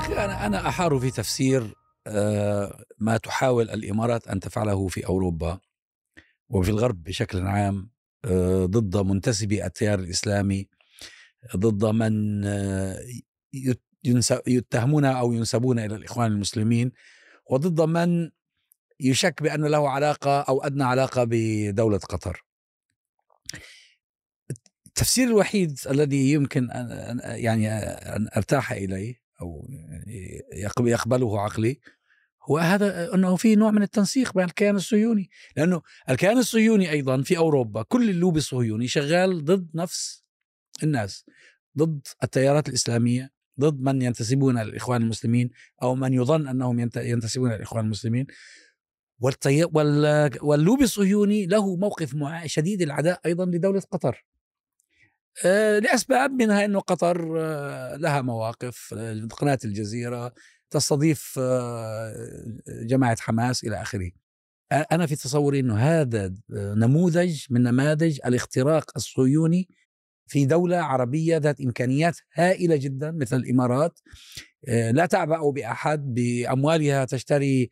أخي أنا أنا أحار في تفسير آه، ما تحاول الإمارات أن تفعله في أوروبا وفي الغرب بشكل عام آه، ضد منتسبي التيار الإسلامي ضد من آه، يتهمون أو ينسبون إلى الإخوان المسلمين وضد من يشك بأن له علاقة أو أدنى علاقة بدولة قطر. التفسير الوحيد الذي يمكن أن يعني أن أرتاح إليه أو يعني يقبله عقلي هو هذا أنه في نوع من التنسيق بين الكيان الصهيوني لأنه الكيان الصهيوني أيضا في أوروبا كل اللوبي الصهيوني شغال ضد نفس الناس ضد التيارات الإسلامية ضد من ينتسبون للإخوان المسلمين أو من يظن أنهم ينتسبون للإخوان المسلمين. واللوبي الصهيوني له موقف. شديد العداء أيضا لدولة قطر لأسباب منها أنه قطر آه، لها مواقف. آه، قناة الجزيرة تستضيف جماعة حماس إلى آخره. أنا في تصوري أنه هذا نموذج من نماذج الاختراق الصهيوني في دولة عربية ذات إمكانيات هائلة جدا مثل الإمارات. لا تعبأ بأحد بأموالها تشتري آه،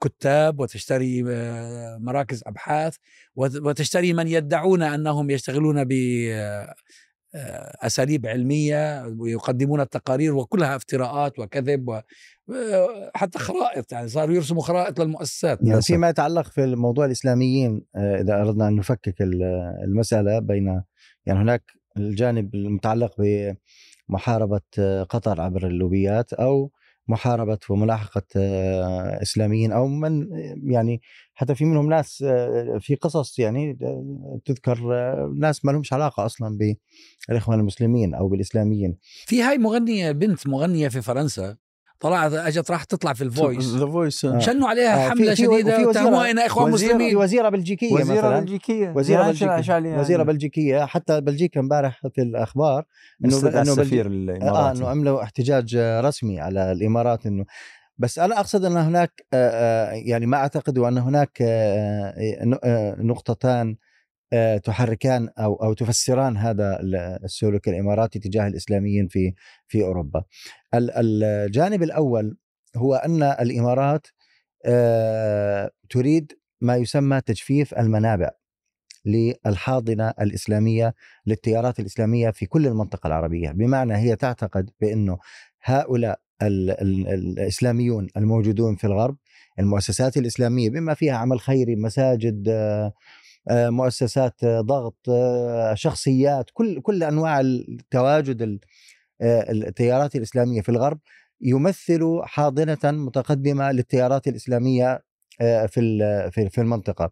كتاب وتشتري آه، مراكز أبحاث وتشتري من يدعون أنهم يشتغلون ب آه، علمية ويقدمون التقارير وكلها افتراءات وكذب وحتى خرائط يعني صاروا يرسموا خرائط للمؤسسات يعني فيما يتعلق في الموضوع الإسلاميين إذا أردنا أن نفكك المسألة بين يعني هناك الجانب المتعلق بمحاربة قطر عبر اللوبيات أو محاربة وملاحقة آه، إسلاميين أو من يعني حتى في منهم ناس آه، في قصص يعني آه، تذكر ناس ما لهمش علاقة أصلا بالإخوان المسلمين أو بالإسلاميين. في هاي مغنية بنت مغنية في فرنسا طلعت أجت راح تطلع في الفويس ذا فويس شنوا عليها آه حملة شديدة واتهموها انها إخوان وزيرة مسلمين. وزيرة بلجيكية وزيرة مثلا. بلجيكية. وزيرة بلجيكية. يعني. وزيرة بلجيكية. حتى بلجيكا امبارح في الأخبار إنه إنه السفير الإماراتي. آه إنه عملوا احتجاج رسمي على الإمارات إنه بس أنا أقصد إن هناك يعني ما أعتقد ان هناك نقطتان تحركان أو أو تفسران هذا السلوك الإماراتي تجاه الإسلاميين في في أوروبا. الجانب الأول هو أن الإمارات تريد ما يسمى تجفيف المنابع للحاضنة الإسلامية للتيارات الإسلامية في كل المنطقة العربية، بمعنى هي تعتقد بأنه هؤلاء الإسلاميون الموجودون في الغرب المؤسسات الإسلامية بما فيها عمل خيري مساجد آه، مؤسسات ضغط آه، شخصيات كل كل أنواع التواجد آه، التيارات الإسلامية في الغرب يمثل حاضنة متقدمة للتيارات الإسلامية في في المنطقة.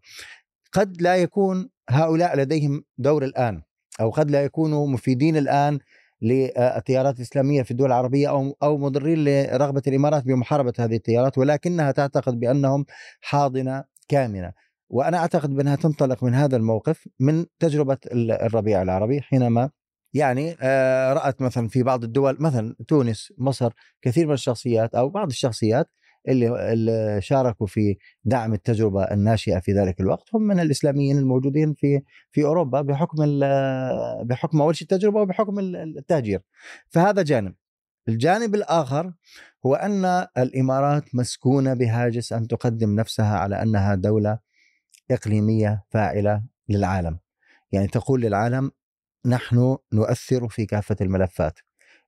قد لا يكون هؤلاء لديهم دور الآن أو قد لا يكونوا مفيدين الآن للتيارات الإسلامية في الدول العربية أو أو مضرين لرغبة الإمارات بمحاربة هذه التيارات ولكنها تعتقد بأنهم حاضنة كامنة وأنا أعتقد بأنها تنطلق من هذا الموقف من تجربة الربيع العربي حينما يعني آه، رأت مثلا في بعض الدول مثلا تونس مصر كثير من الشخصيات أو بعض الشخصيات اللي, اللي شاركوا في دعم التجربة الناشئة في ذلك الوقت هم من الإسلاميين الموجودين في في أوروبا بحكم بحكم أول شيء التجربة وبحكم التهجير. فهذا جانب. الجانب الآخر هو أن الإمارات مسكونة بهاجس أن تقدم نفسها على أنها دولة إقليمية فاعلة للعالم. يعني تقول للعالم نحن نؤثر في كافة الملفات.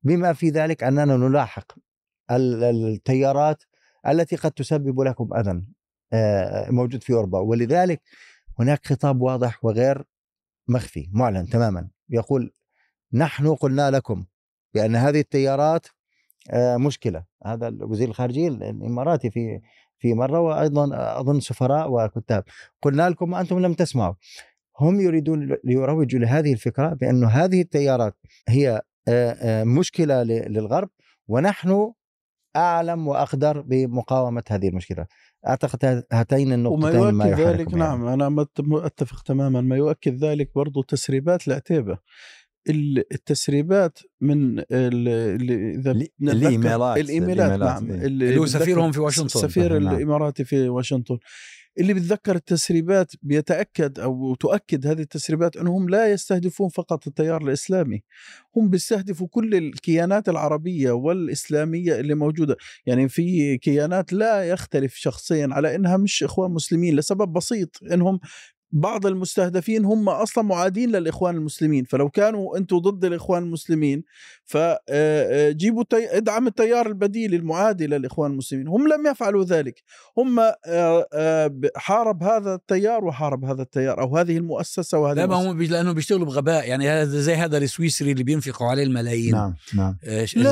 بما في ذلك أننا نلاحق التيارات التي قد تسبب لكم أذى آه، موجود في أوروبا. ولذلك هناك خطاب واضح وغير مخفي معلن تماما. يقول نحن قلنا لكم بأن هذه التيارات آه، مشكلة. هذا وزير الخارجية الإماراتي في في مرة وأيضا أظن سفراء وكتاب. قلنا لكم وأنتم لم تسمعوا. هم يريدون ليروجوا لهذه الفكرة بأن هذه التيارات هي مشكلة للغرب ونحن أعلم وأقدر بمقاومة هذه المشكلة. أعتقد هاتين النقطتين وما يؤكد ما ذلك نعم أنا اتفق تماما. ما يؤكد ذلك برضو تسريبات العتيبه التسريبات من إذا الإيميلات الإيميلات نعم اللي هو سفيرهم في واشنطن السفير نعم. الإماراتي في واشنطن. اللي بتذكر التسريبات بيتأكد أو تؤكد هذه التسريبات إنهم لا يستهدفون فقط التيار الإسلامي. هم بيستهدفوا كل الكيانات العربية والإسلامية اللي موجودة. يعني في كيانات لا يختلف شخصيا على إنها مش إخوان مسلمين لسبب بسيط إنهم بعض المستهدفين هم أصلا معادين للإخوان المسلمين فلو كانوا أنتم ضد الإخوان المسلمين فجيبوا تي... ادعم التيار البديل المعادي للإخوان المسلمين. هم لم يفعلوا ذلك. هم حارب هذا التيار وحارب هذا التيار أو هذه المؤسسة وهذه لا ما هم لأنه بيشتغلوا بغباء. يعني هذا زي هذا السويسري اللي بينفقوا عليه الملايين. نعم نعم.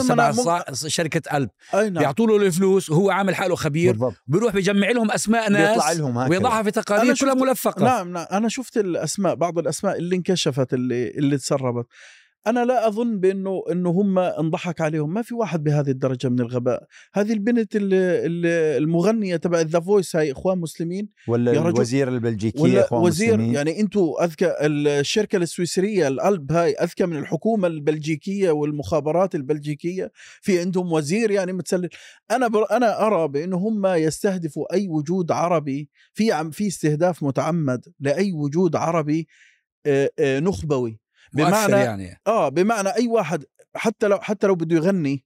سبع مم... شركة قلب أي نعم. بيعطوا له الفلوس وهو عامل حاله خبير. بالضبط. بيروح بيجمع لهم أسماء ناس بيطلع لهم هكذا. ويضعها في تقارير كلها ملفقة. نعم نعم أنا شفت الأسماء بعض الأسماء اللي انكشفت اللي اللي تسربت. أنا لا أظن بأنه أنه هم انضحك عليهم. ما في واحد بهذه الدرجة من الغباء. هذه البنت اللي اللي المغنية تبع ذا فويس هاي إخوان مسلمين. ولا يا الوزير البلجيكي ولا إخوان وزير مسلمين. يعني أنتم أذكى الشركة السويسرية القلب هاي أذكى من الحكومة البلجيكية والمخابرات البلجيكية. في عندهم وزير يعني متسلل. أنا بر أنا أرى بأنه هم يستهدفوا أي وجود عربي في عم في استهداف متعمد لأي وجود عربي نخبوي. بمعنى يعني آه بمعنى أي واحد حتى لو حتى لو بده يغني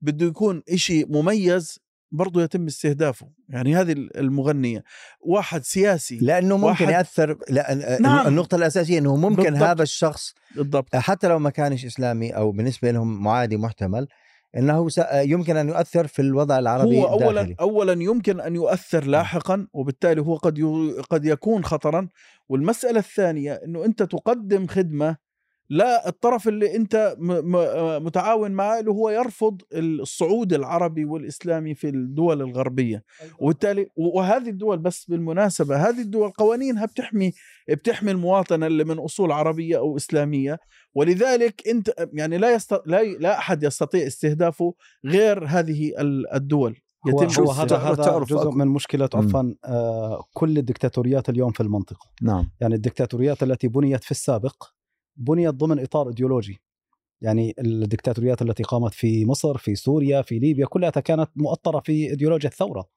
بده يكون إشي مميز برضه يتم استهدافه يعني هذه المغنية واحد سياسي لأنه ممكن واحد- يأثر لا نعم. النقطة الأساسية إنه ممكن بالضبط. هذا الشخص بالضبط حتى لو ما كانش إسلامي أو بالنسبة لهم معادي محتمل إنه يمكن أن يؤثر في الوضع العربي هو اولا الداخلي. اولا يمكن أن يؤثر لاحقا وبالتالي هو قد قد يكون خطرا والمسألة الثانية إنه أنت تقدم خدمة لا الطرف اللي أنت متعاون معه اللي هو يرفض الصعود العربي والإسلامي في الدول الغربية. وبالتالي وهذه الدول بس بالمناسبة هذه الدول قوانينها بتحمي بتحمي المواطن اللي من أصول عربية أو إسلامية. ولذلك أنت يعني لا يست... لا لا أحد يستطيع استهدافه غير هذه ال- الدول. يتم هو هذا هذا تعرف جزء من مشكلة. عفوا آه كل الدكتاتوريات اليوم في المنطقة. نعم. يعني الدكتاتوريات التي بنيت في السابق بنيت ضمن إطار إيديولوجي. يعني الدكتاتوريات التي قامت في مصر في سوريا في ليبيا كلها كانت مؤطرة في إيديولوجيا الثورة.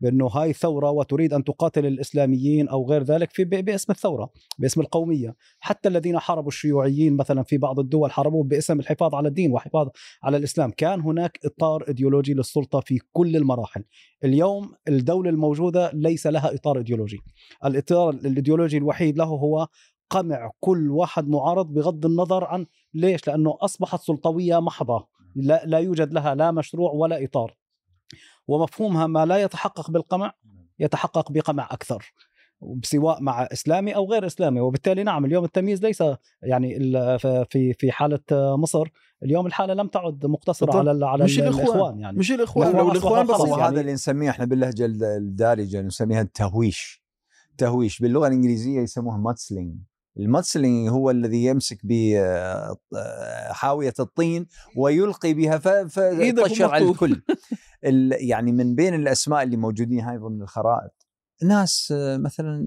بأنه هاي ثوره وتريد أن تقاتل الإسلاميين أو غير ذلك في باسم الثورة باسم القومية. حتى الذين حاربوا الشيوعيين مثلا في بعض الدول حاربوه باسم الحفاظ على الدين والحفاظ على الإسلام. كان هناك إطار إيديولوجي للسلطة في كل المراحل. اليوم الدولة الموجودة ليس لها إطار إيديولوجي. الإطار الإيديولوجي الوحيد له هو قمع كل واحد معارض بغض النظر عن ليش لأنه أصبحت سلطوية محضة. لا, لا يوجد لها لا مشروع ولا إطار. ومفهومها ما لا يتحقق بالقمع يتحقق بقمع أكثر سواء مع إسلامي أو غير إسلامي. وبالتالي نعم اليوم التمييز ليس يعني في في حالة مصر. اليوم الحالة لم تعد مقتصرة. على ال- على مش ال- الإخوان. الإخوان يعني. مش الإخوان. الإخوان لو الإخوان بسيط. وهذا يعني- اللي نسميه إحنا باللهجة الد- الدارجة نسميها التهويش. تهويش. باللغة الإنجليزية يسموها mudslinging. ال mudslinging هو الذي يمسك بحاويه الطين ويلقي بها ف- إيدك فيطشر على. الكل. ال- يعني من بين الأسماء اللي موجودين هاي ضمن الخرائط. ناس آه، مثلا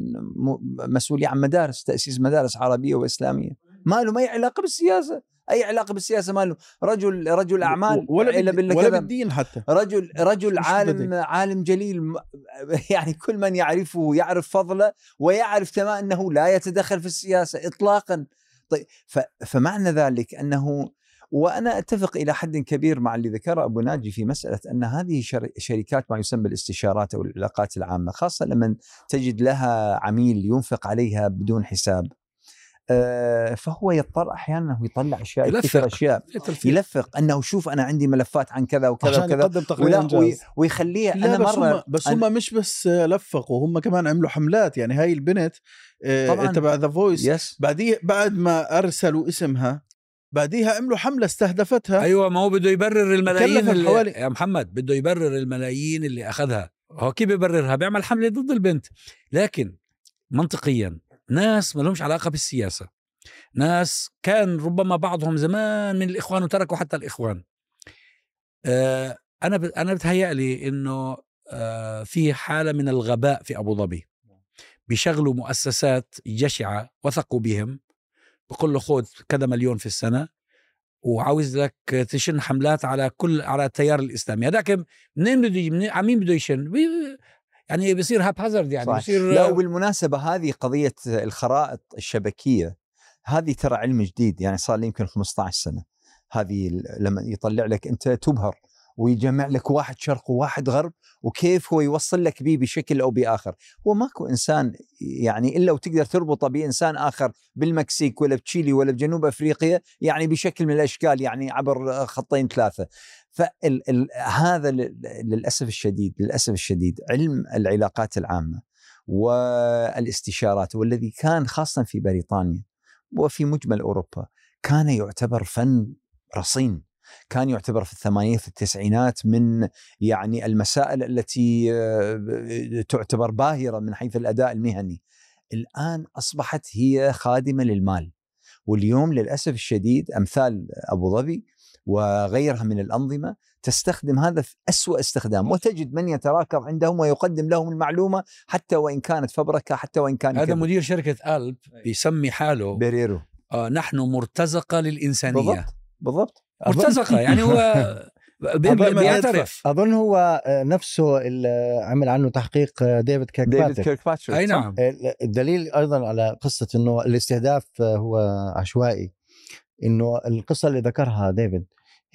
مسؤولين عن مدارس تأسيس مدارس عربية وإسلامية. ما له ما أي علاقة بالسياسة؟ أي علاقة بالسياسة ما له رجل رجل أعمال ولا بالله ولا. بالدين حتى. رجل رجل عالم. عالم جليل يعني كل من يعرفه يعرف فضله ويعرف تماما أنه لا يتدخل في السياسة اطلاقا. طيب فمعنى ذلك أنه وأنا أتفق إلى حد كبير مع اللي ذكره أبو ناجي في مسألة أن هذه شر- شركات ما يسمى الاستشارات أو العلاقات العامة خاصة لما تجد لها عميل ينفق عليها بدون حساب. فهو يضطر أحيانا أنه يطلع أشياء يلفق. أشياء تلفيق. يلفق أنه شوف أنا عندي ملفات عن كذا وكذا عشان وكذا يقدم تقرير ولا ويخليه لا أنا بس مرة هم بس أنا- هم مش بس لفقوا هم كمان عملوا حملات. يعني هاي البنت آه، طبعاً. تبع The Voice يس بعديه بعد ما أرسلوا اسمها بعديها عملوا حملة استهدفتها. أيوه ما هو بده يبرر الملايين اللي حوالي- يا محمد بده يبرر الملايين اللي أخذها. هو كيف بيبررها؟ بيعمل حملة ضد البنت. لكن منطقيا ناس ما لهمش علاقة بالسياسة. ناس كان ربما بعضهم زمان من الإخوان وتركوا حتى الإخوان. آه أنا ب... أنا بتهيألي إنه آه في حالة من الغباء في أبو ظبي. بيشغلوا مؤسسات جشعة وثقوا بهم. بقول له خذ كذا مليون في السنة وعاوز لك تشن حملات على كل على التيار الإسلامي. هذاك منين بده على مين بده يشن؟ يعني بيصير هاب هازارد يعني صحيح. بيصير لا وبالمناسبة هذه قضية الخرائط الشبكية هذه ترى علم جديد يعني صار لي يمكن 15 سنة. هذه لما يطلع لك أنت تبهر ويجمع لك واحد شرق وواحد غرب وكيف هو يوصل لك به بشكل أو بآخر. هو ماكو إنسان يعني إلا وتقدر تربطه بإنسان آخر بالمكسيك ولا بتشيلي ولا بجنوب أفريقيا يعني بشكل من الأشكال يعني عبر خطين ثلاثة. فهذا للأسف الشديد للأسف الشديد علم العلاقات العامة والاستشارات والذي كان خاصة في بريطانيا وفي مجمل أوروبا كان يعتبر فن رصين. كان يعتبر في الثمانينات في التسعينات من يعني المسائل التي آه، تعتبر باهرة من حيث الأداء المهني. الآن أصبحت هي خادمة للمال. واليوم للأسف الشديد أمثال أبو ظبي وغيرها من الأنظمة تستخدم هذا في أسوأ استخدام وتجد من يتراكض عندهم ويقدم لهم المعلومة حتى وإن كانت فبركة حتى وإن كان هذا كذب. مدير شركة الب بيسمي حاله بيريرو. آه نحن مرتزقة للإنسانية. بالضبط بالضبط. مرتزقة يعني هو بيعترف. أظن هو آه، نفسه اللي عمل عنه تحقيق آه، ديفيد ديفيد كيركباتريك كيرك باتريك اي نعم الدليل أيضا على قصة إنه الاستهداف هو عشوائي. إنه القصة اللي ذكرها ديفيد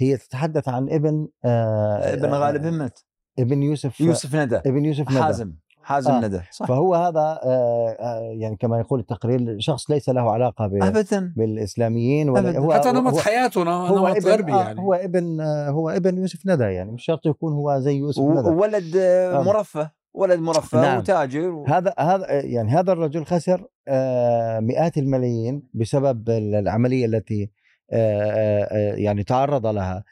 هي تتحدث عن ابن آه ابن غالب همت ابن يوسف يوسف ندى ابن يوسف ندى. حازم حازم آه. ندى صح فهو هذا آه آه يعني كما يقول التقرير شخص ليس له علاقة ابدا بالإسلاميين ولا أبداً. هو حتى نمط حياته هو نمط غربي آه يعني هو ابن آه هو ابن يوسف ندى يعني مش شرط يكون هو زي يوسف ندى وولد آه، آه. مرفه ولد مرفه نعم. وتاجر و... هذا هذا يعني هذا الرجل خسر آه، مئات الملايين بسبب العملية التي آه، آه، آه، يعني تعرض لها.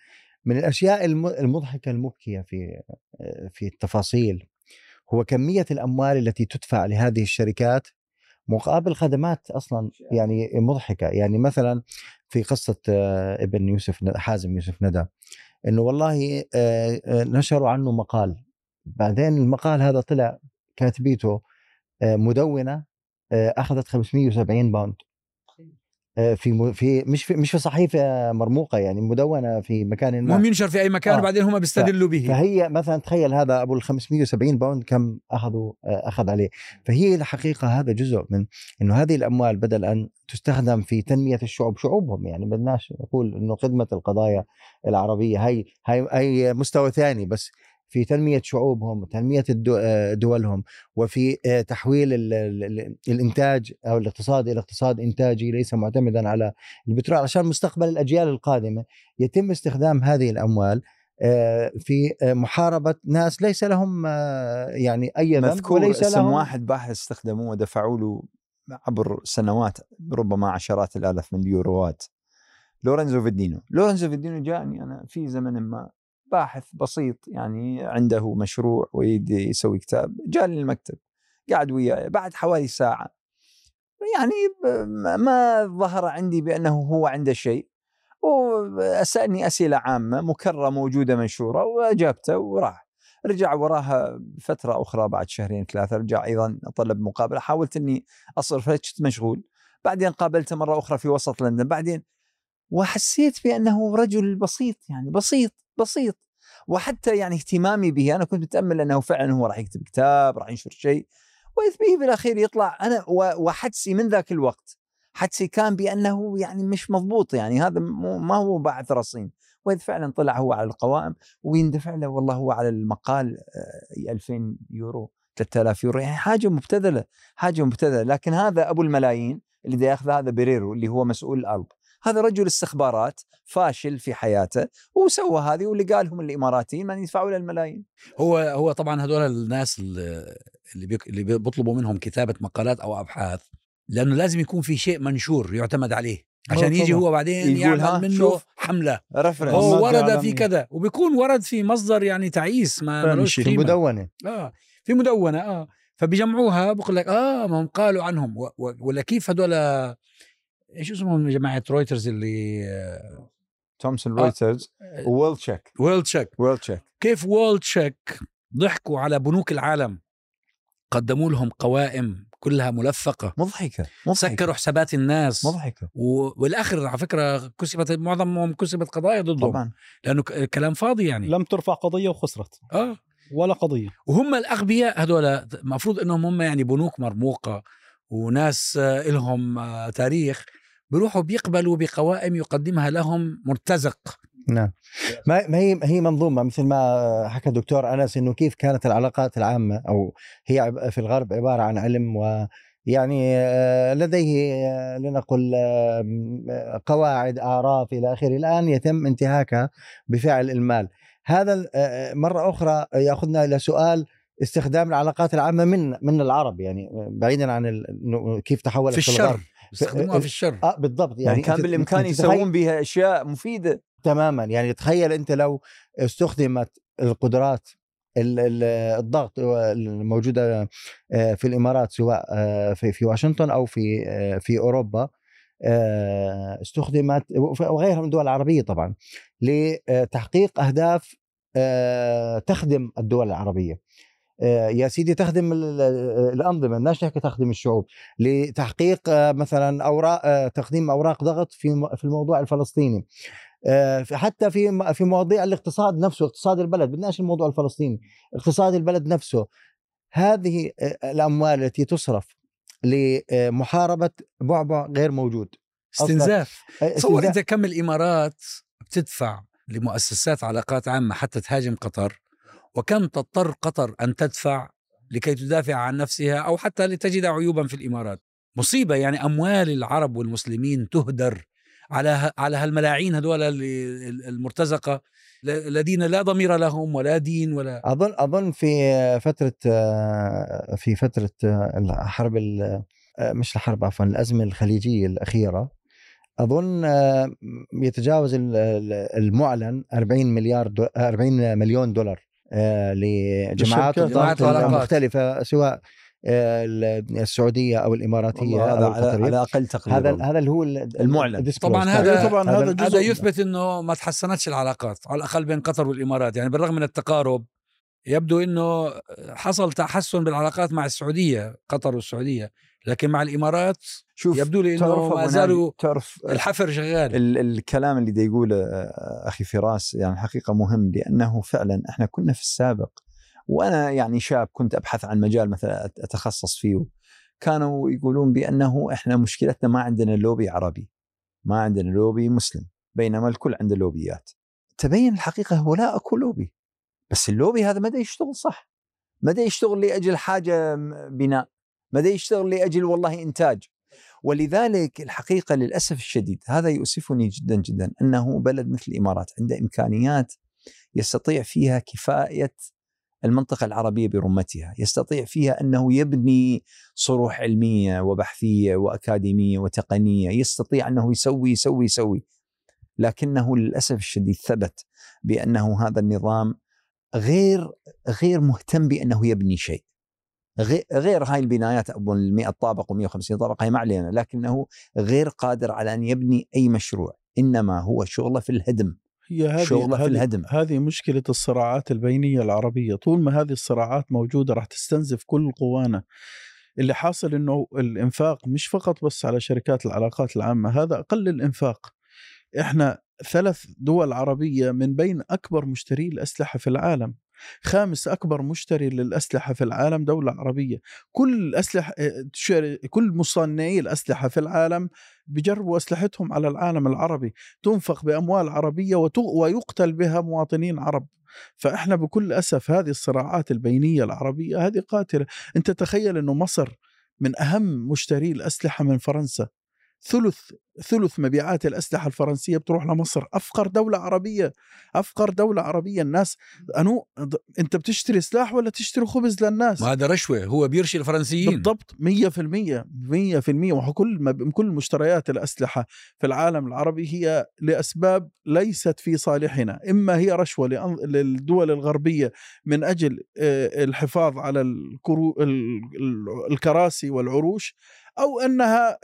من الأشياء الم- المضحكة المبكية في آه، في التفاصيل هو كمية الأموال التي تدفع لهذه الشركات مقابل خدمات أصلا يعني مضحكة. يعني مثلا في قصة آه، ابن يوسف حازم يوسف ندى إنه والله آه، آه، نشروا عنه مقال. بعدين المقال هذا طلع كاتبيته آه، مدونة آه، أخذت 570 pound. آه، في م- في مش في مش في صحيفة مرموقة يعني مدونة في مكان ما. المهم ينشر في أي مكان آه. وبعدين هم بيستدلوا به. فهي مثلا تخيل هذا أبو ال 570 pound كم أخذوا آه، أخذ عليه. فهي الحقيقة هذا جزء من إنه هذه الأموال بدل أن تستخدم في تنمية الشعوب شعوبهم يعني بدناش نقول إنه خدمة القضايا العربية هي هي هي مستوى ثاني بس في تنمية شعوبهم وتنميه الدو- آه، دولهم وفي آه، تحويل ال- ال- ال- الإنتاج أو الاقتصاد إلى اقتصاد إنتاجي ليس معتمدا على البترول عشان مستقبل الأجيال القادمة. يتم استخدام هذه الأموال آه، في محاربة ناس ليس لهم يعني أي ذنب وليس اسم لهم واحد باحث استخدموه ودفعوا له عبر سنوات ربما عشرات الآلاف من اليوروات. لورنزو فيدينو. لورنزو فيدينو جاءني أنا في زمن ما باحث بسيط يعني عنده مشروع ويريد يسوي كتاب جاني المكتب قاعد وياي بعد حوالي ساعة. يعني ما ظهر عندي بأنه هو عنده شيء وسالني أسئلة عامة مكررة موجودة منشورة وأجابته وراح. رجع وراها فتره أخرى بعد شهرين ثلاثة رجع أيضا طلب مقابلة حاولت إني أصرف كنت مشغول. بعدين قابلته مرة أخرى في وسط لندن بعدين وحسيت بأنه رجل بسيط يعني بسيط. بسيط. وحتى يعني اهتمامي به أنا كنت متأمل أنه فعلا هو راح يكتب كتاب راح ينشر شيء. وإذ به بالأخير يطلع أنا وحدسي من ذاك الوقت حدسي كان بأنه يعني مش مضبوط يعني هذا ما هو باعث رصين. وإذ فعلا طلع هو على القوائم ويندفع له والله هو على المقال آه، 2000 يورو 3000 يورو يعني حاجة مبتذلة حاجة مبتذلة. لكن هذا أبو الملايين اللي ياخذ هذا بريرو اللي هو مسؤول الأرض هذا رجل استخبارات فاشل في حياته وسوى هذه واللي قالهم الإماراتيين من يدفعوا له الملايين هو هو طبعا هذول الناس اللي اللي بيك- اللي بيطلبوا منهم كتابة مقالات أو أبحاث لأنه لازم يكون في شيء منشور يعتمد عليه عشان يجي. هو بعدين يعمل منه شوف. حملة reference هو ورد في. كذا وبيكون ورد في مصدر يعني تعيس ما ملوش شيء. قيمة مدونة آه في مدونة آه فبيجمعوها بقول لك آه ما هم قالوا عنهم ولا كيف هذول إيش اسمهم جماعة رويترز اللي آه، تومسون آه. رويترز و World-Check و World-Check World-Check كيف World-Check ضحكوا على بنوك العالم؟ قدموا لهم قوائم كلها ملفقة. مضحكة مضحكة. سكروا حسابات الناس. مضحكة. و- والآخر على فكرة كسبت معظمهم كسبت قضايا ضدهم. طبعا. لأنه ك- كلام فاضي يعني. لم ترفع قضية وخسرت. آه. ولا قضية. وهم الأغبياء هذول المفروض إنهم هم يعني بنوك مرموقة وناس آه، لهم آه، تاريخ. بيروحوا بيقبلوا بقوائم يقدمها لهم مرتزق. نعم. ما هي هي منظومة مثل ما حكى الدكتور أنس إنه كيف كانت العلاقات العامة أو هي في الغرب عبارة عن علم و يعني آه، لديه آه، لنقل قواعد اعراف إلى آخره. الآن يتم انتهاكها بفعل المال. هذا آه، مرة أخرى يأخذنا إلى سؤال استخدام العلاقات العامة من من العرب يعني بعيدا عن كيف تحولت في الغرب. الشر بيستخدموها في الشر. آه بالضبط. يعني, يعني كان بالإمكان يسوون بها أشياء مفيدة. تماما. يعني تخيل أنت لو استخدمت القدرات ال- ال- الضغط الموجودة آه، في الإمارات سواء آه، في في واشنطن أو في آه، في أوروبا استخدمت وغيرها من الدول العربية طبعا لتحقيق أهداف تخدم الدول العربية. يا سيدي تخدم ال- ال- الأنظمة بدناش نحكي تخدم الشعوب؟ لتحقيق آه، مثلا أوراق آه، تقديم أوراق ضغط في في الموضوع الفلسطيني. آه، حتى في في مواضيع الاقتصاد نفسه اقتصاد البلد بدناش الموضوع الفلسطيني اقتصاد البلد نفسه. هذه آه، الأموال التي تصرف لمحاربة بعبع غير موجود. استنزاف. آه، تصور أنت كم الإمارات بتدفع لمؤسسات علاقات عامة حتى تهاجم قطر؟ وكم تضطر قطر أن تدفع لكي تدافع عن نفسها أو حتى لتجد عيوبا في الإمارات؟ مصيبة يعني أموال العرب والمسلمين تهدر على على هالملاعين هذول ل- الذين لا ضمير لهم ولا دين ولا أظن أظن في فترة آه، في فترة آه، الحرب ال- مش الحرب عفوا الأزمة الخليجية الأخيرة أظن يتجاوز ال- ال- المعلن 40 مليار دو 40 مليون دولار. لجماعات للشركات. الضغط جماعات العلاقات. المختلفة سواء آه، السعودية أو الإماراتية هذا على, القطرية على أقل تقرير هذا. هذا اللي هو ال- المعلن. طبعاً هذا- طبعاً هذا جزء- هذا يثبت إنه ما تحسنتش العلاقات على الأقل بين قطر والإمارات يعني بالرغم من التقارب يبدو إنه حصل تحسن بالعلاقات مع السعودية قطر والسعودية لكن مع الإمارات شوف يبدو لي إنه ما زالوا تعرف الحفر شغال. ال- الكلام اللي دا يقوله آه، أخي فراس يعني حقيقة مهم لأنه فعلا إحنا كنا في السابق وأنا يعني شاب كنت أبحث عن مجال مثلا أتخصص فيه كانوا يقولون بأنه إحنا مشكلتنا ما عندنا لوبي عربي ما عندنا لوبي مسلم بينما الكل عنده لوبيات. تبين الحقيقة هو لا أكو لوبي بس اللوبي هذا ما يشتغل صح ما يشتغل لأجل حاجة بناء. ما يشتغل لأجل والله إنتاج ولذلك الحقيقة للأسف الشديد هذا يؤسفني جدا جدا أنه بلد مثل الإمارات عنده إمكانيات يستطيع فيها كفاية المنطقة العربية برمتها، يستطيع فيها أنه يبني صروح علمية وبحثية وأكاديمية وتقنية، يستطيع أنه يسوي يسوي يسوي. لكنه للأسف الشديد ثبت بأنه هذا النظام غير غير مهتم بأنه يبني شيء. غير, هاي البنايات أبو ال 100 طابق و150 طابق هاي ما علينا لكنه غير قادر على أن يبني أي مشروع إنما هو شغله في الهدم. هي هذه شغله في هذه- الهدم. هذه مشكلة الصراعات البينية العربية طول ما هذه الصراعات موجودة راح تستنزف كل قوانا. اللي حاصل إنه الإنفاق مش فقط بس على شركات العلاقات العامة هذا أقل الإنفاق. إحنا ثلاث دول عربية من بين أكبر مشتري الأسلحة في العالم. خامس أكبر مشتري للأسلحة في العالم دولة عربية. كل الاسلحه شر- كل مصنعي الأسلحة في العالم بيجربوا أسلحتهم على العالم العربي. تنفق بأموال عربية وت- ويقتل بها مواطنين عرب. فإحنا بكل أسف هذه الصراعات البينية العربية هذه قاتلة. أنت تخيل إنه مصر من أهم مشتري الأسلحة من فرنسا. ثلث ثلث مبيعات الأسلحة الفرنسية بتروح لمصر. أفقر دولة عربية أفقر دولة عربية. الناس أنو أنت بتشتري سلاح ولا تشتري خبز للناس؟ ما هذا رشوة هو بيرشي الفرنسيين. بالضبط 100% 100% وكل ما كل مشتريات الأسلحة في العالم العربي هي لأسباب ليست في صالحنا، إما هي رشوة للدول الغربية من أجل الحفاظ على الكراسي والعروش أو أنها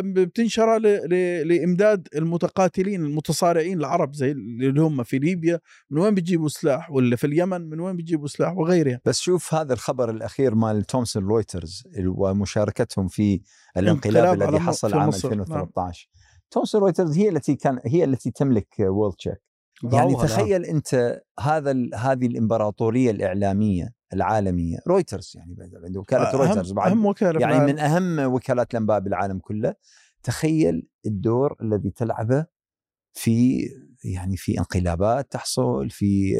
بتنشر ل- ل- لإمداد المتقاتلين المتصارعين العرب زي اللي هم في ليبيا من وين بيجيبوا سلاح؟ ولا في اليمن؟ من وين بيجيبوا سلاح؟ وغيرها. بس شوف هذا الخبر الأخير مال تومسون رويترز ومشاركتهم في انقلاب الانقلاب الذي حصل عام مصر، نعم. 2013 تومسون رويترز هي التي كان هي التي تملك World-Check يعني الآن. تخيل أنت هذا هذه الإمبراطورية الإعلامية العالمية رويترز يعني عنده وكالة رويترز بعد أهم وكالة يعني بالعالم. من أهم وكالات الأنباء بالعالم كله تخيل الدور الذي تلعبه في يعني في انقلابات تحصل في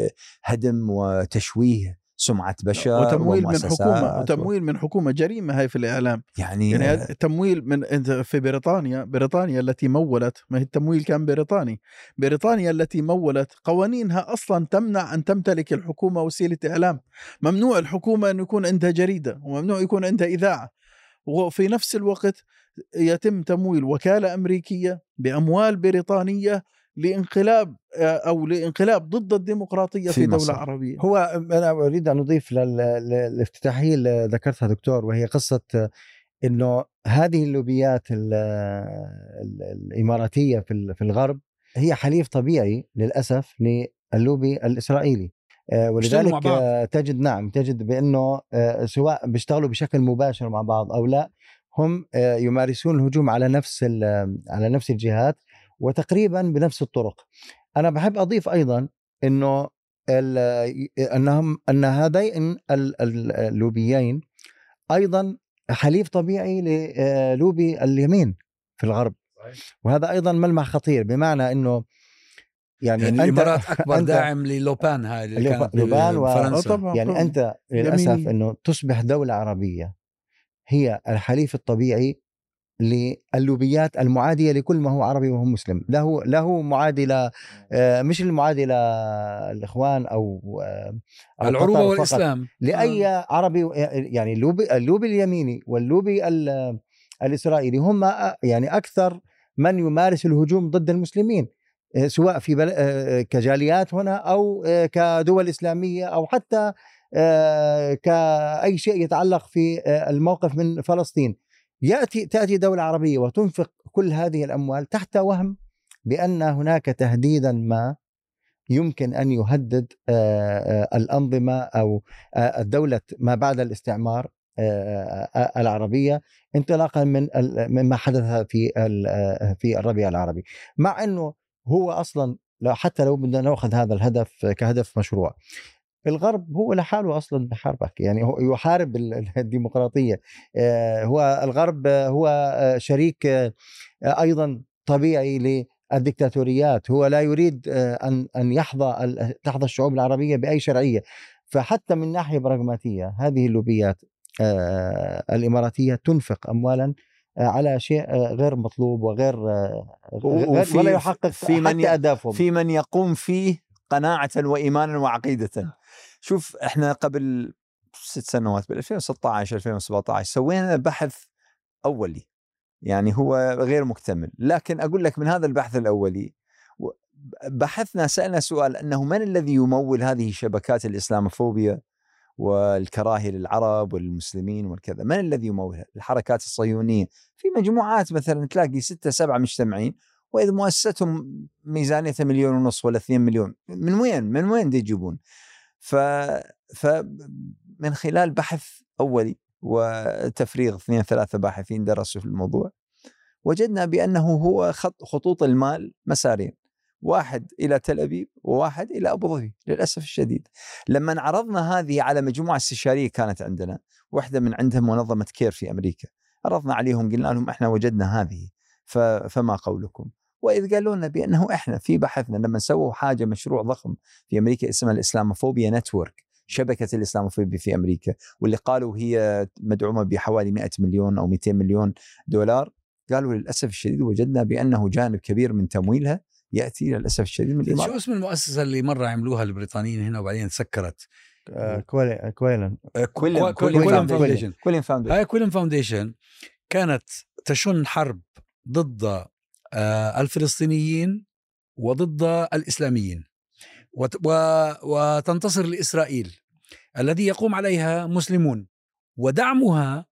هدم وتشويه سمعة بشر وتمويل من حكومه وتمويل من حكومة جريمة هاي في الإعلام. يعني, يعني تمويل من في بريطانيا بريطانيا التي مولت ما هي التمويل كان بريطاني. بريطانيا التي مولت قوانينها أصلا تمنع أن تمتلك الحكومة وسيلة إعلام. ممنوع الحكومة أن يكون عندها جريدة وممنوع يكون عندها إذاعة. وفي نفس الوقت يتم تمويل وكالة أمريكية بأموال بريطانية لانقلاب أو لانقلاب ضد الديمقراطية في في, دولة مصر. عربية هو أنا أريد أن أضيف لل- لل- للافتتاحيه اللي ذكرتها دكتور وهي قصة إنه هذه اللوبيات ال- ال- الإماراتية في في الغرب هي حليف طبيعي للأسف للوبي الإسرائيلي آه، ولذلك مع بعض. آه، تجد نعم تجد بأنه آه، سواء بيشتغلوا بشكل مباشر مع بعض أو لا هم آه، يمارسون الهجوم على نفس ال- على نفس الجهات وتقريبا بنفس الطرق أنا بحب أضيف أيضا إنه ال- أنهم أن هذين ال- ال- اللوبيين أيضا حليف طبيعي للوبي اليمين في الغرب وهذا أيضا ملمح خطير بمعنى إنه يعني, يعني أنت- الامارات أكبر أنت- داعم للوبان هاي اللي كانت لوبان و- آه بفرنسا طبعا يعني طبعاً. أنت للأسف. إنه تصبح دولة عربية هي الحليف الطبيعي للوبيات المعادية لكل ما هو عربي وهو مسلم. له له معادلة آه، مش المعادلة الإخوان أو آه، أو العروبه قطر فقط. والإسلام. لأي عربي يعني اللوبي اللوبي اليميني واللوبي ال- الإسرائيلي هم يعني أكثر من يمارس الهجوم ضد المسلمين آه، سواء في بل... آه، كجاليات هنا أو آه، كدول إسلامية أو حتى آه، كأي شيء يتعلق في آه، الموقف من فلسطين. يأتي تأتي دولة عربية وتنفق كل هذه الأموال تحت وهم بأن هناك تهديدا ما يمكن أن يهدد آه، آه، الأنظمة أو آه، الدولة ما بعد الاستعمار العربية انطلاقا من مما حدث في في الربيع العربي. مع إنه هو أصلا حتى لو بدنا نأخذ هذا الهدف كهدف مشروع. الغرب هو لحاله أصلا بحاربك يعني هو يحارب ال- ال- الديمقراطية. آه، هو الغرب هو آه، شريك آه، أيضا طبيعي للدكتاتوريات هو لا يريد ان أن يحظى تحظى الشعوب العربية بأي شرعية. فحتى من ناحية براغماتية هذه اللوبيات الإماراتية تنفق اموالا على شيء غير مطلوب وغير غير ولا يحقق في من حتى ي- أهدافهم. في من يقوم فيه قناعة وايمانا وعقيده. شوف إحنا قبل ست سنوات بال 2016 2017 سوينا بحث أولي يعني هو غير مكتمل. لكن أقول لك من هذا البحث الأولي بحثنا سألنا سؤال أنه من الذي يمول هذه شبكات الإسلاموفوبيا والكراهية للعرب والمسلمين والكذا؟ من الذي يمولها؟ الحركات الصهيونية. في مجموعات مثلا تلاقي ستة سبعة مجتمعين وإذا مؤسستهم ميزانيتها مليون ونص ولا 2 مليون من وين؟ من وين دي يجيبون؟ ف فمن خلال بحث أولي وتفريغ اثنين ثلاثة باحثين درسوا في الموضوع وجدنا بأنه هو خط خطوط المال مسارين واحد إلى تل أبيب وواحد إلى أبو ظبي للأسف الشديد. لما عرضنا هذه على مجموعة استشارية كانت عندنا واحدة من عندهم منظمة كير في أمريكا عرضنا عليهم قلنا لهم إحنا وجدنا هذه فما قولكم؟ وإذ قالوا لنا بأنه إحنا في بحثنا لما سووا حاجة مشروع ضخم في أمريكا اسمها ال Islamophobia Network شبكة الإسلاموفوبيا في أمريكا واللي قالوا هي مدعومة بحوالي 100 مليون أو 200 مليون دولار قالوا للأسف الشديد وجدنا بأنه جانب كبير من تمويلها يأتي للأسف الشديد من شو الامارات اسم المؤسسة اللي مرة عملوها البريطانيين هنا وبعدين تسكرت آه، Quil- Quilliam. Quilliam- Quilliam Quilliam Foundation. Quilliam Foundation. هاي Quilliam Foundation كانت تشن حرب ضد آه، الفلسطينيين وضد الإسلاميين. وتنتصر لإسرائيل الذي يقوم عليها مسلمون. ودعمها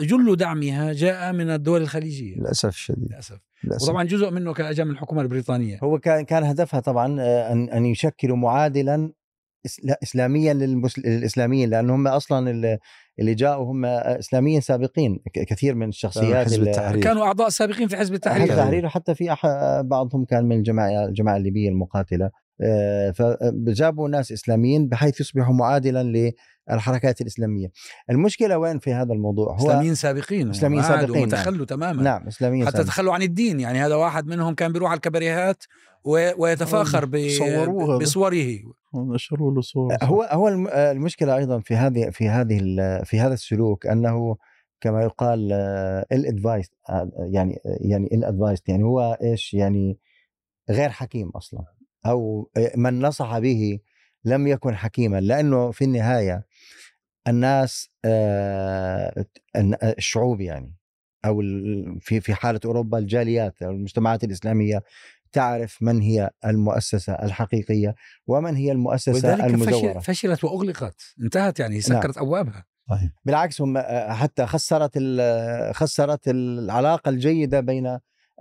جل دعمها جاء من الدول الخليجية. للأسف الشديد. للأسف. للأسف. وطبعا جزء منه كان اجى من الحكومة البريطانية. هو كان كان هدفها طبعا آه، ان أن يشكلوا معادلا اسلاميا للمسل... للإسلاميين لأن هم أصلا اللي- جاءوا هم إسلاميين سابقين كثير من الشخصيات حزب اللي- التحرير. كانوا أعضاء سابقين في حزب حزب التحرير التحرير وحتى في أح... بعضهم كان من الجماعه الجماعة الليبية المقاتلة آه، فجابوا ناس إسلاميين بحيث يصبحوا معادلا للحركات الإسلامية. المشكلة وين في هذا الموضوع؟ هو إسلاميين سابقين إسلاميين وعادوا سابقين، وتخلوا تماما نعم إسلاميين حتى سابقين. تخلوا عن الدين يعني هذا واحد منهم كان بيروح على الكباريهات و- ويتفاخر ب- صوروه هذا. بصوره نشروا له صور؟ هو هو الم- المشكلة أيضا في هذه في هذه في هذا السلوك أنه كما يقال الادفايس يعني يعني الادفايس يعني هو إيش؟ يعني غير حكيم أصلا أو آه، من نصح به لم يكن حكيما لأنه في النهاية الناس آه، الن- الشعوب يعني أو في في حالة أوروبا الجاليات أو المجتمعات الإسلامية تعرف من هي المؤسسة الحقيقية ومن هي المزوره فشل فشلت وأغلقت. انتهت يعني سكرت أبوابها. صحيح بالعكس هم آه، حتى خسرت خسرت العلاقة الجيدة بين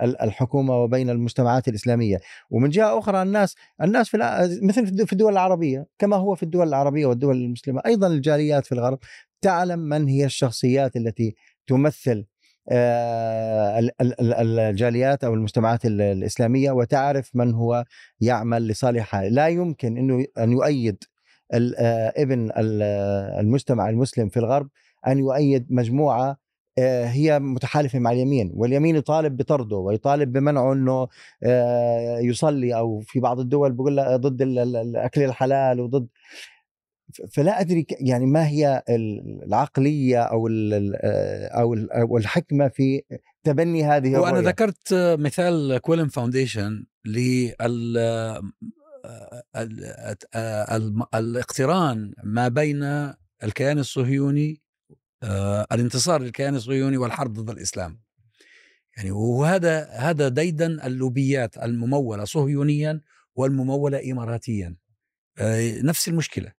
ال- الحكومة وبين المجتمعات الإسلامية. ومن جهة أخرى الناس الناس في مثل في الد- في الدول العربية كما هو في الدول العربية والدول المسلمة. أيضا الجاليات في الغرب تعلم من هي الشخصيات التي تمثل الجاليات أو المجتمعات ال- الإسلامية وتعرف من هو يعمل لصالحها لا يمكن إنه أن يؤيد آه، ابن آه، المجتمع المسلم في الغرب أن يؤيد مجموعة آه، هي متحالفة مع اليمين واليمين يطالب بطرده ويطالب بمنعه إنه آه، يصلي أو في بعض الدول بقول ضد ال- ال- الأكل الحلال وضد فلا أدري يعني ما هي ال- العقلية أو ال- آه، أو ال- أو الحكمة في تبني هذه وأنا الرؤية. ذكرت مثال Quilliam Foundation لل ال- ال- الاقتران ما بين الكيان الصهيوني آه، الانتصار للكيان الصهيوني والحرب ضد الإسلام. يعني وهذا هذا ديدن اللوبيات الممولة صهيونيا والممولة اماراتيا. آه، نفس المشكلة.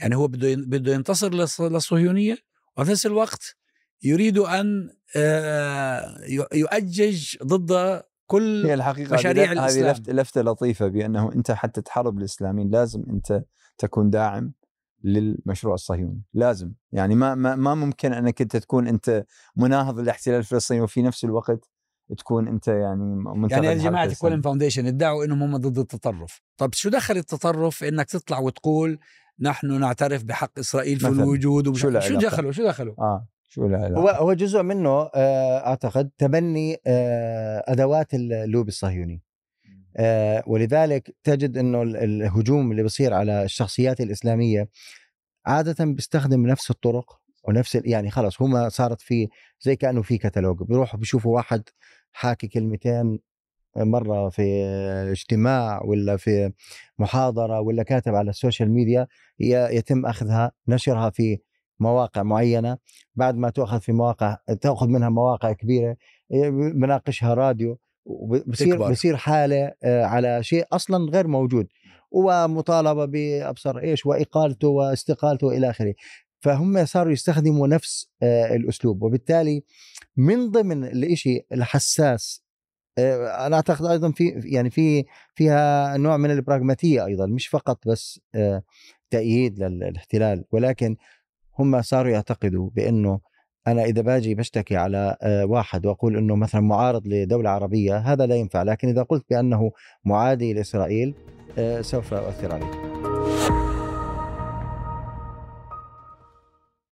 يعني هو بده بده ينتصر للص- للصهيونيه وفي نفس الوقت يريد أن آه، يؤجج ضد كل هي الحقيقة مشاريع هذه- هذه الإسلام. لفت لفتة لطيفة بأنه أنت حتى تحارب الإسلاميين لازم أنت تكون داعم للمشروع الصهيوني لازم يعني ما ما, ما ممكن أنك أنت تكون أنت مناهض للاحتلال الفلسطيني وفي نفس الوقت تكون أنت يعني يعني جماعة. Quilliam Foundation ادعوا إنهم هم ضد التطرف طب شو دخل التطرف إنك تطلع وتقول نحن نعترف بحق إسرائيل في. الوجود ومش شو شو؟ دخلوا شو دخلوا آه شو العلاقة؟ هو هو جزء منه آه، أعتقد تبني آه، أدوات اللوبي الصهيوني. آه، ولذلك تجد إنه ال- الهجوم اللي بيصير على الشخصيات الإسلامية عادة بيستخدم نفس الطرق ونفس يعني خلص هما صارت في زي كأنه في كتالوج بيروحوا بيشوفوا واحد حاكي كلمتين مرة في اجتماع ولا في محاضرة ولا كاتب على السوشيال ميديا يتم أخذها نشرها في مواقع معينة. بعد ما تؤخذ في مواقع تأخذ منها مواقع كبيرة بناقشها راديو تكبر. بصير حالة آه، على شيء أصلا غير موجود. ومطالبة بأبصر إيش وإقالته واستقالته إلى آخره. فهم صاروا يستخدموا نفس آه، الأسلوب. وبالتالي من ضمن الشيء الحساس أنا أعتقد أيضا في يعني في فيها نوع من البراغماتية أيضا مش فقط بس آه، تأييد للاحتلال ولكن هم صاروا يعتقدوا بأنه أنا إذا باجي بشتكي على آه، واحد وأقول إنه مثلا معارض لدولة عربية هذا لا ينفع لكن إذا قلت بأنه معادي لإسرائيل آه، سوف أؤثر عليه.